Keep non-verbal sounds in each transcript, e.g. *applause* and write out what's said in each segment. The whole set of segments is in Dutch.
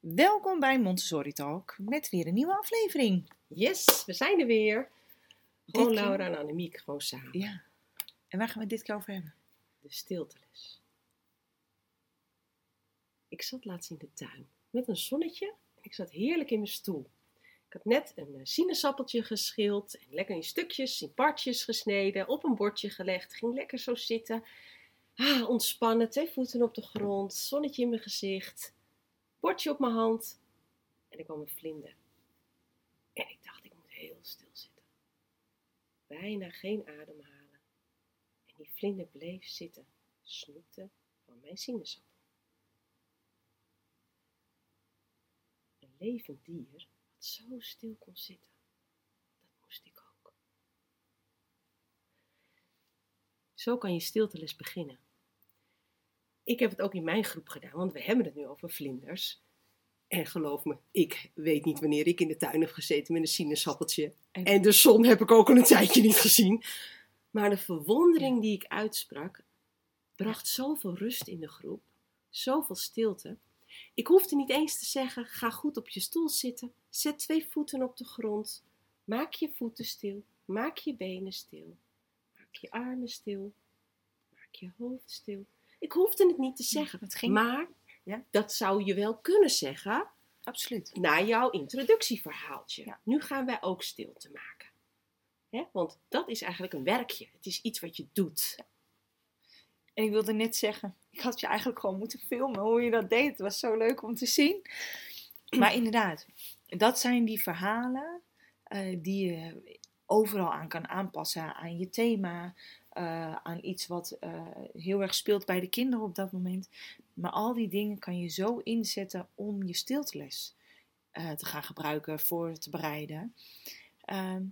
Welkom bij Montessori Talk met weer een nieuwe aflevering. Yes, we zijn er weer. Gewoon Dit Laura en Annemiek, gewoon samen. Ja. En waar gaan we het dit keer over hebben? De stilteles. Ik zat laatst in de tuin met een zonnetje en ik zat heerlijk in mijn stoel. Ik had net een eh, sinaasappeltje geschild en lekker in stukjes, in partjes gesneden, op een bordje gelegd. Ging lekker zo zitten. Ah, ontspannen, twee voeten op de grond, zonnetje in mijn gezicht, bordje op mijn hand. En er kwam een vlinder. En ik dacht, ik moet heel stil zitten. Bijna geen adem halen. En die vlinder bleef zitten, snoepte van mijn sinaasappel. Een levend dier wat zo stil kon zitten, dat moest ik ook. Zo kan je stilteles beginnen. Ik heb het ook in mijn groep gedaan, want we hebben het nu over vlinders. En geloof me, ik weet niet wanneer ik in de tuin heb gezeten met een sinaasappeltje. En- En de zon heb ik ook al een tijdje niet gezien. Maar de verwondering die ik uitsprak, bracht zoveel rust in de groep, zoveel stilte. Ik hoefde niet eens te zeggen: ga goed op je stoel zitten, zet twee voeten op de grond, maak je voeten stil, maak je benen stil, maak je armen stil, maak je hoofd stil. Ik hoefde het niet te zeggen, het ging- maar Ja. dat zou je wel kunnen zeggen Absoluut. na jouw introductieverhaaltje. Ja. Nu gaan wij ook stilte maken. Hè? Want dat is eigenlijk een werkje. Het is iets wat je doet. En ik wilde net zeggen, ik had je eigenlijk gewoon moeten filmen hoe je dat deed. Het was zo leuk om te zien. Maar inderdaad, dat zijn die verhalen eh, die je overal aan kan aanpassen. Aan je thema, eh, aan iets wat eh, heel erg speelt bij de kinderen op dat moment. Maar al die dingen kan je zo inzetten om je stilteles eh, te gaan gebruiken voor te bereiden. Ehm,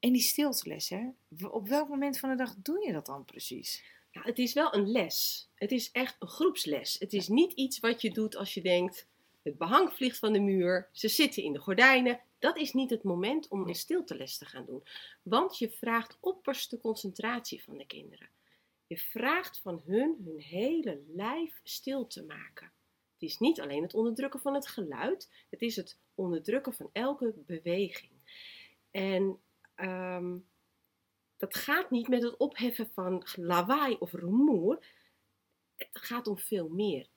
en die stilteles, hè? op welk moment van de dag doe je dat dan precies? Ja, het is wel een les. Het is echt een groepsles. Het is niet iets wat je doet als je denkt: het behang vliegt van de muur, ze zitten in de gordijnen. Dat is niet het moment om een stilteles te gaan doen. Want je vraagt opperste concentratie van de kinderen. Je vraagt van hun hun hele lijf stil te maken. Het is niet alleen het onderdrukken van het geluid, het is het onderdrukken van elke beweging. En ehm, dat gaat niet met het opheffen van lawaai of rumoer. Het gaat om veel meer.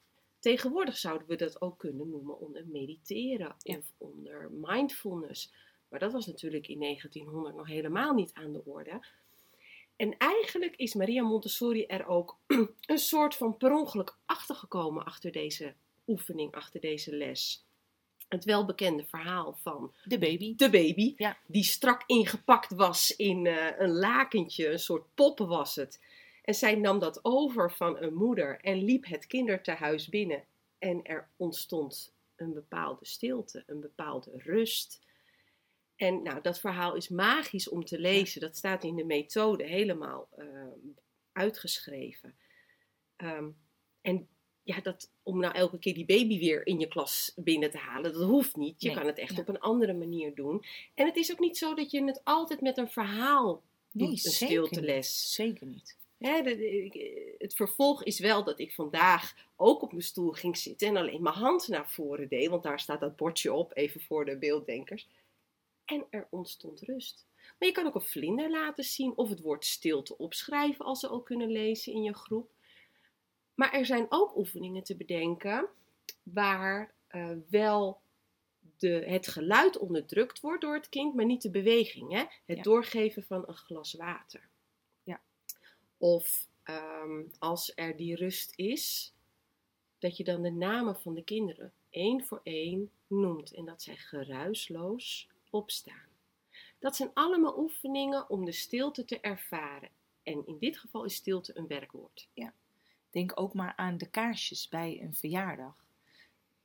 Tegenwoordig zouden we dat ook kunnen noemen onder mediteren Ja. of onder mindfulness. Maar dat was natuurlijk in 1900 nog helemaal niet aan de orde. En eigenlijk is Maria Montessori er ook *clears throat* een soort van per ongeluk achtergekomen achter deze oefening, achter deze les. Het welbekende verhaal van De baby. de baby, Ja. die strak ingepakt was in eh, een lakentje, een soort poppen was het. En zij nam dat over van een moeder en liep het kindertehuis binnen. En er ontstond een bepaalde stilte, een bepaalde rust. En nou, dat verhaal is magisch om te lezen. Dat staat in de methode helemaal eh, uitgeschreven. Ehm, en ja, dat, om nou elke keer die baby weer in je klas binnen te halen, dat hoeft niet. Je Nee, kan het echt ja. op een andere manier doen. En het is ook niet zo dat je het altijd met een verhaal doet, een zeker stilteles. niet. Zeker niet. Hè, de- de- ik- het vervolg is wel dat ik vandaag ook op mijn stoel ging zitten en alleen mijn hand naar voren deed, want daar staat dat bordje op, even voor de beelddenkers. En er ontstond rust. Maar je kan ook een vlinder laten zien of het woord stilte opschrijven als ze ook kunnen lezen in je groep. Maar er zijn ook oefeningen te bedenken waar eh, wel de, het geluid onderdrukt wordt door het kind, maar niet de beweging. Hè? Het Ja. doorgeven van een glas water. Ja. Of ehm, als er die rust is, dat je dan de namen van de kinderen één voor één noemt en dat zij geruisloos opstaan. Dat zijn allemaal oefeningen om de stilte te ervaren. En in dit geval is stilte een werkwoord. Denk ook maar aan de kaarsjes bij een verjaardag.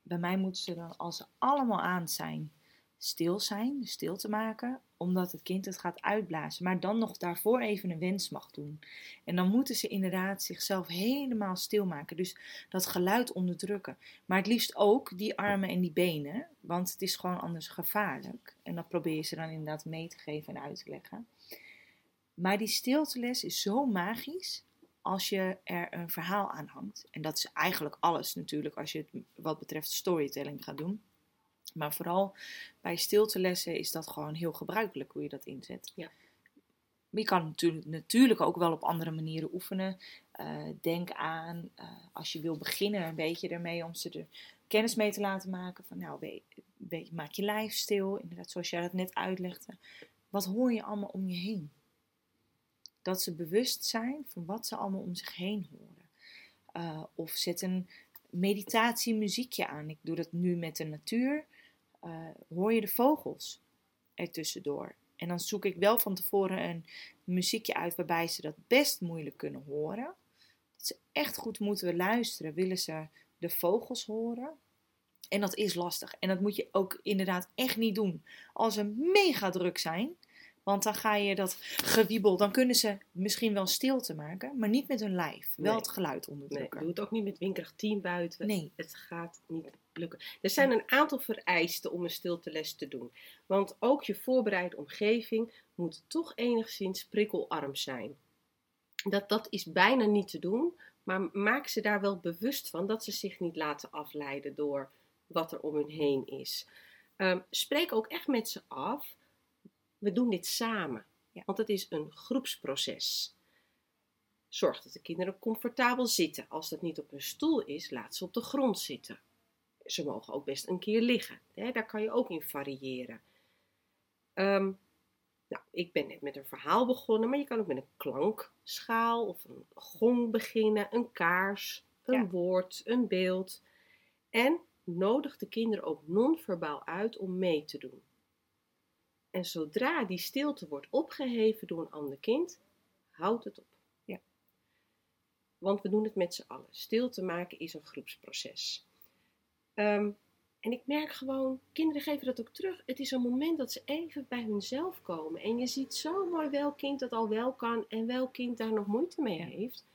Bij mij moeten ze dan, als ze allemaal aan zijn, stil zijn, dus stil te maken, omdat het kind het gaat uitblazen. Maar dan nog daarvoor even een wens mag doen. En dan moeten ze inderdaad zichzelf helemaal stil maken. Dus dat geluid onderdrukken. Maar het liefst ook die armen en die benen, want het is gewoon anders gevaarlijk. En dat probeer je ze dan inderdaad mee te geven en uit te leggen. Maar die stilteles is zo magisch als je er een verhaal aan hangt. En dat is eigenlijk alles natuurlijk als je het wat betreft storytelling gaat doen. Maar vooral bij stiltelessen is dat gewoon heel gebruikelijk hoe je dat inzet. Ja. Maar je kan natuurlijk, natuurlijk ook wel op andere manieren oefenen. Eh, denk aan, eh, als je wil beginnen een beetje ermee om ze er kennis mee te laten maken. Van nou, weet, weet, maak je lijf stil. Inderdaad, zoals jij dat net uitlegde. Wat hoor je allemaal om je heen? Dat ze bewust zijn van wat ze allemaal om zich heen horen. Uh, of zet een meditatiemuziekje aan. Ik doe dat nu met de natuur. Uh, hoor je de vogels ertussendoor. En dan zoek ik wel van tevoren een muziekje uit waarbij ze dat best moeilijk kunnen horen. Dat ze echt goed moeten luisteren. Willen ze de vogels horen? En dat is lastig. En dat moet je ook inderdaad echt niet doen als ze mega druk zijn. Want dan ga je dat gewiebel, dan kunnen ze misschien wel stilte maken, maar niet met hun lijf. Wel het geluid onderdrukken. Nee, doe het ook niet met winkerig 10 buiten. Nee. Het gaat niet lukken. Er zijn een aantal vereisten om een stilteles te doen. Want ook je voorbereide omgeving moet toch enigszins prikkelarm zijn. Dat, dat is bijna niet te doen, maar maak ze daar wel bewust van dat ze zich niet laten afleiden door wat er om hun heen is. Um, spreek ook echt met ze af we doen dit samen. Ja. Want het is een groepsproces. Zorg dat de kinderen comfortabel zitten. Als dat niet op een stoel is, laat ze op de grond zitten. Ze mogen ook best een keer liggen. Hè? Daar kan je ook in variëren. Ehm, nou, ik ben net met een verhaal begonnen, maar je kan ook met een klankschaal of een gong beginnen, een kaars, een Ja. woord, een beeld. En nodig de kinderen ook non-verbaal uit om mee te doen. En zodra die stilte wordt opgeheven door een ander kind, houdt het op. Ja. Want we doen het met z'n allen. Stilte maken is een groepsproces. Ehm, en ik merk gewoon, kinderen geven dat ook terug. Het is een moment dat ze even bij hunzelf komen. En je ziet zo mooi welk kind dat al wel kan en welk kind daar nog moeite mee heeft.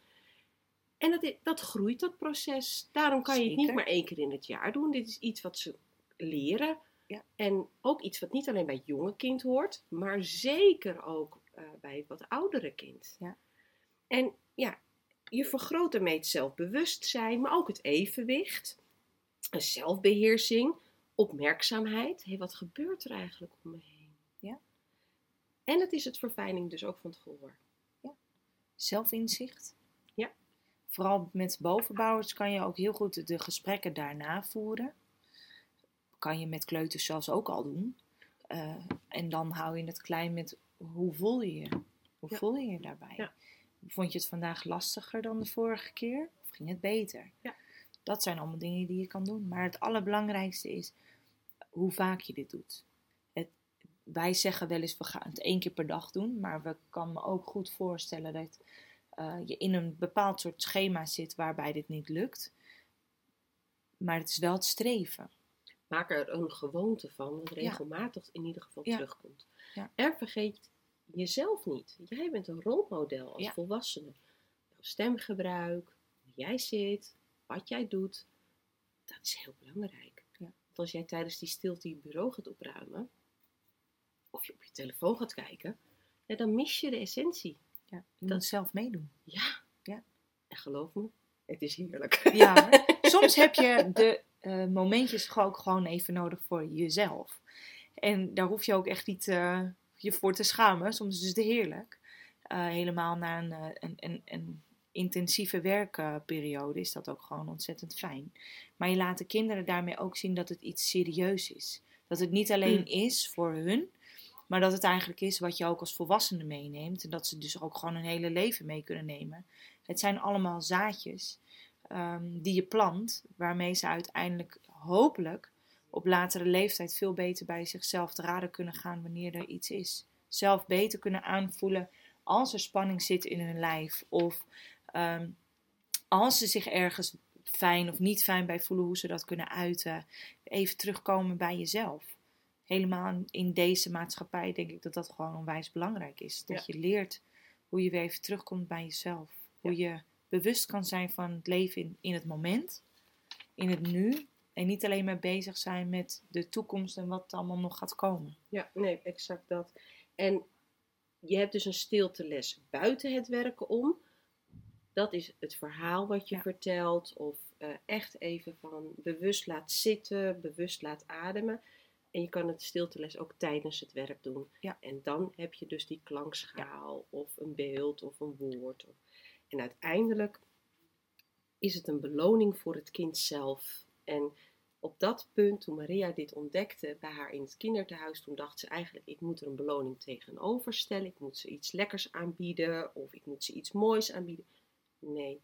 En dat, dat groeit, dat proces. Daarom kan je het niet maar één keer in het jaar doen. Dit is iets wat ze leren. Ja. En ook iets wat niet alleen bij het jonge kind hoort, maar zeker ook eh, bij het wat oudere kind. Ja. En ja, je vergroot ermee het zelfbewustzijn, maar ook het evenwicht, een zelfbeheersing, opmerkzaamheid. Hé, wat gebeurt er eigenlijk om me heen? Ja. En het is het verfijning dus ook van het gehoor. Zelfinzicht. Ja. Vooral met bovenbouwers kan je ook heel goed de gesprekken daarna voeren. Kan je met kleuters zelfs ook al doen. Eh, en dan hou je het klein met hoe voel je je? Hoe Ja. voel je je daarbij? Ja. Vond je het vandaag lastiger dan de vorige keer? Of ging het beter? Ja. Dat zijn allemaal dingen die je kan doen. Maar het allerbelangrijkste is hoe vaak je dit doet. Het, wij zeggen wel eens, we gaan het één keer per dag doen. Maar we kan me ook goed voorstellen dat eh, je in een bepaald soort schema zit waarbij dit niet lukt. Maar het is wel het streven. Maak er een gewoonte van, wat regelmatig in ieder geval Ja. terugkomt. Ja. En vergeet jezelf niet. Jij bent een rolmodel als Ja. volwassene. Jouw stemgebruik, hoe jij zit, wat jij doet, dat is heel belangrijk. Ja. Want als jij tijdens die stilte je bureau gaat opruimen, of je op je telefoon gaat kijken, ja, dan mis je de essentie. Ja, je Dat- moet zelf meedoen. Ja. Ja. En geloof me, het is heerlijk. Ja, *laughs* soms heb je de eh, momentjes ook gewoon even nodig voor jezelf. En daar hoef je ook echt niet eh, je voor te schamen. Soms is het heerlijk. Eh, helemaal na een, eh, een, een, een intensieve werkperiode is dat ook gewoon ontzettend fijn. Maar je laat de kinderen daarmee ook zien dat het iets serieus is. Dat het niet alleen Mm. is voor hun, maar dat het eigenlijk is wat je ook als volwassene meeneemt. En dat ze dus ook gewoon hun hele leven mee kunnen nemen. Het zijn allemaal zaadjes ehm, die je plant, waarmee ze uiteindelijk hopelijk op latere leeftijd veel beter bij zichzelf te raden kunnen gaan wanneer er iets is. Zelf beter kunnen aanvoelen als er spanning zit in hun lijf of ehm, als ze zich ergens fijn of niet fijn bij voelen, hoe ze dat kunnen uiten. Even terugkomen bij jezelf. Helemaal in deze maatschappij denk ik dat dat gewoon onwijs belangrijk is. Dat je leert hoe je weer even terugkomt bij jezelf. Hoe je bewust kan zijn van het leven in, in het moment, in het nu. En niet alleen maar bezig zijn met de toekomst en wat allemaal nog gaat komen. Ja, nee, exact dat. En je hebt dus een stilteles buiten het werken om. Dat is het verhaal wat je Ja. vertelt. Of eh, echt even van bewust laat zitten, bewust laat ademen. En je kan het stilteles ook tijdens het werk doen. Ja. En dan heb je dus die klankschaal of een beeld of een woord. Of... En uiteindelijk is het een beloning voor het kind zelf. En op dat punt, toen Maria dit ontdekte bij haar in het kinderthuis, toen dacht ze eigenlijk, ik moet er een beloning tegenover stellen. Ik moet ze iets lekkers aanbieden of ik moet ze iets moois aanbieden. Nee,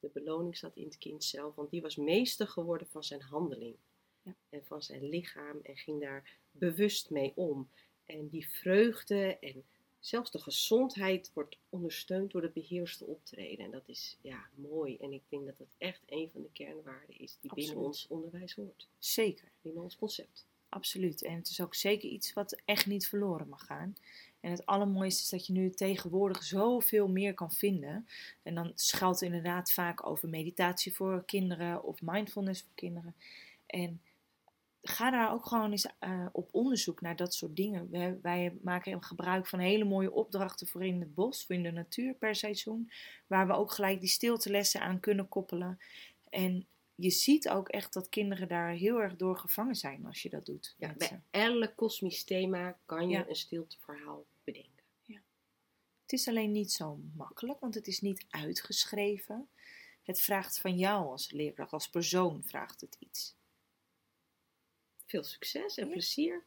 de beloning zat in het kind zelf, want die was meester geworden van zijn handeling. Ja. En van zijn lichaam en ging daar bewust mee om. En die vreugde en zelfs de gezondheid wordt ondersteund door het beheerste optreden. En dat is ja, mooi. En ik denk dat dat echt een van de kernwaarden is die binnen ons onderwijs hoort. Zeker. Binnen ons concept. Absoluut. En het is ook zeker iets wat echt niet verloren mag gaan. En het allermooiste is dat je nu tegenwoordig zoveel meer kan vinden. En dan schuilt het inderdaad vaak over meditatie voor kinderen of mindfulness voor kinderen. En ga daar ook gewoon eens eh, op onderzoek naar dat soort dingen. Wij, wij maken gebruik van hele mooie opdrachten voor in het bos, voor in de natuur per seizoen. Waar we ook gelijk die stiltelessen aan kunnen koppelen. En je ziet ook echt dat kinderen daar heel erg door gevangen zijn als je dat doet. Ja, bij elk kosmisch thema kan je Ja. een stilteverhaal. Het is alleen niet zo makkelijk, want het is niet uitgeschreven. Het vraagt van jou als leerkracht, als persoon vraagt het iets. Veel succes en Ja. plezier.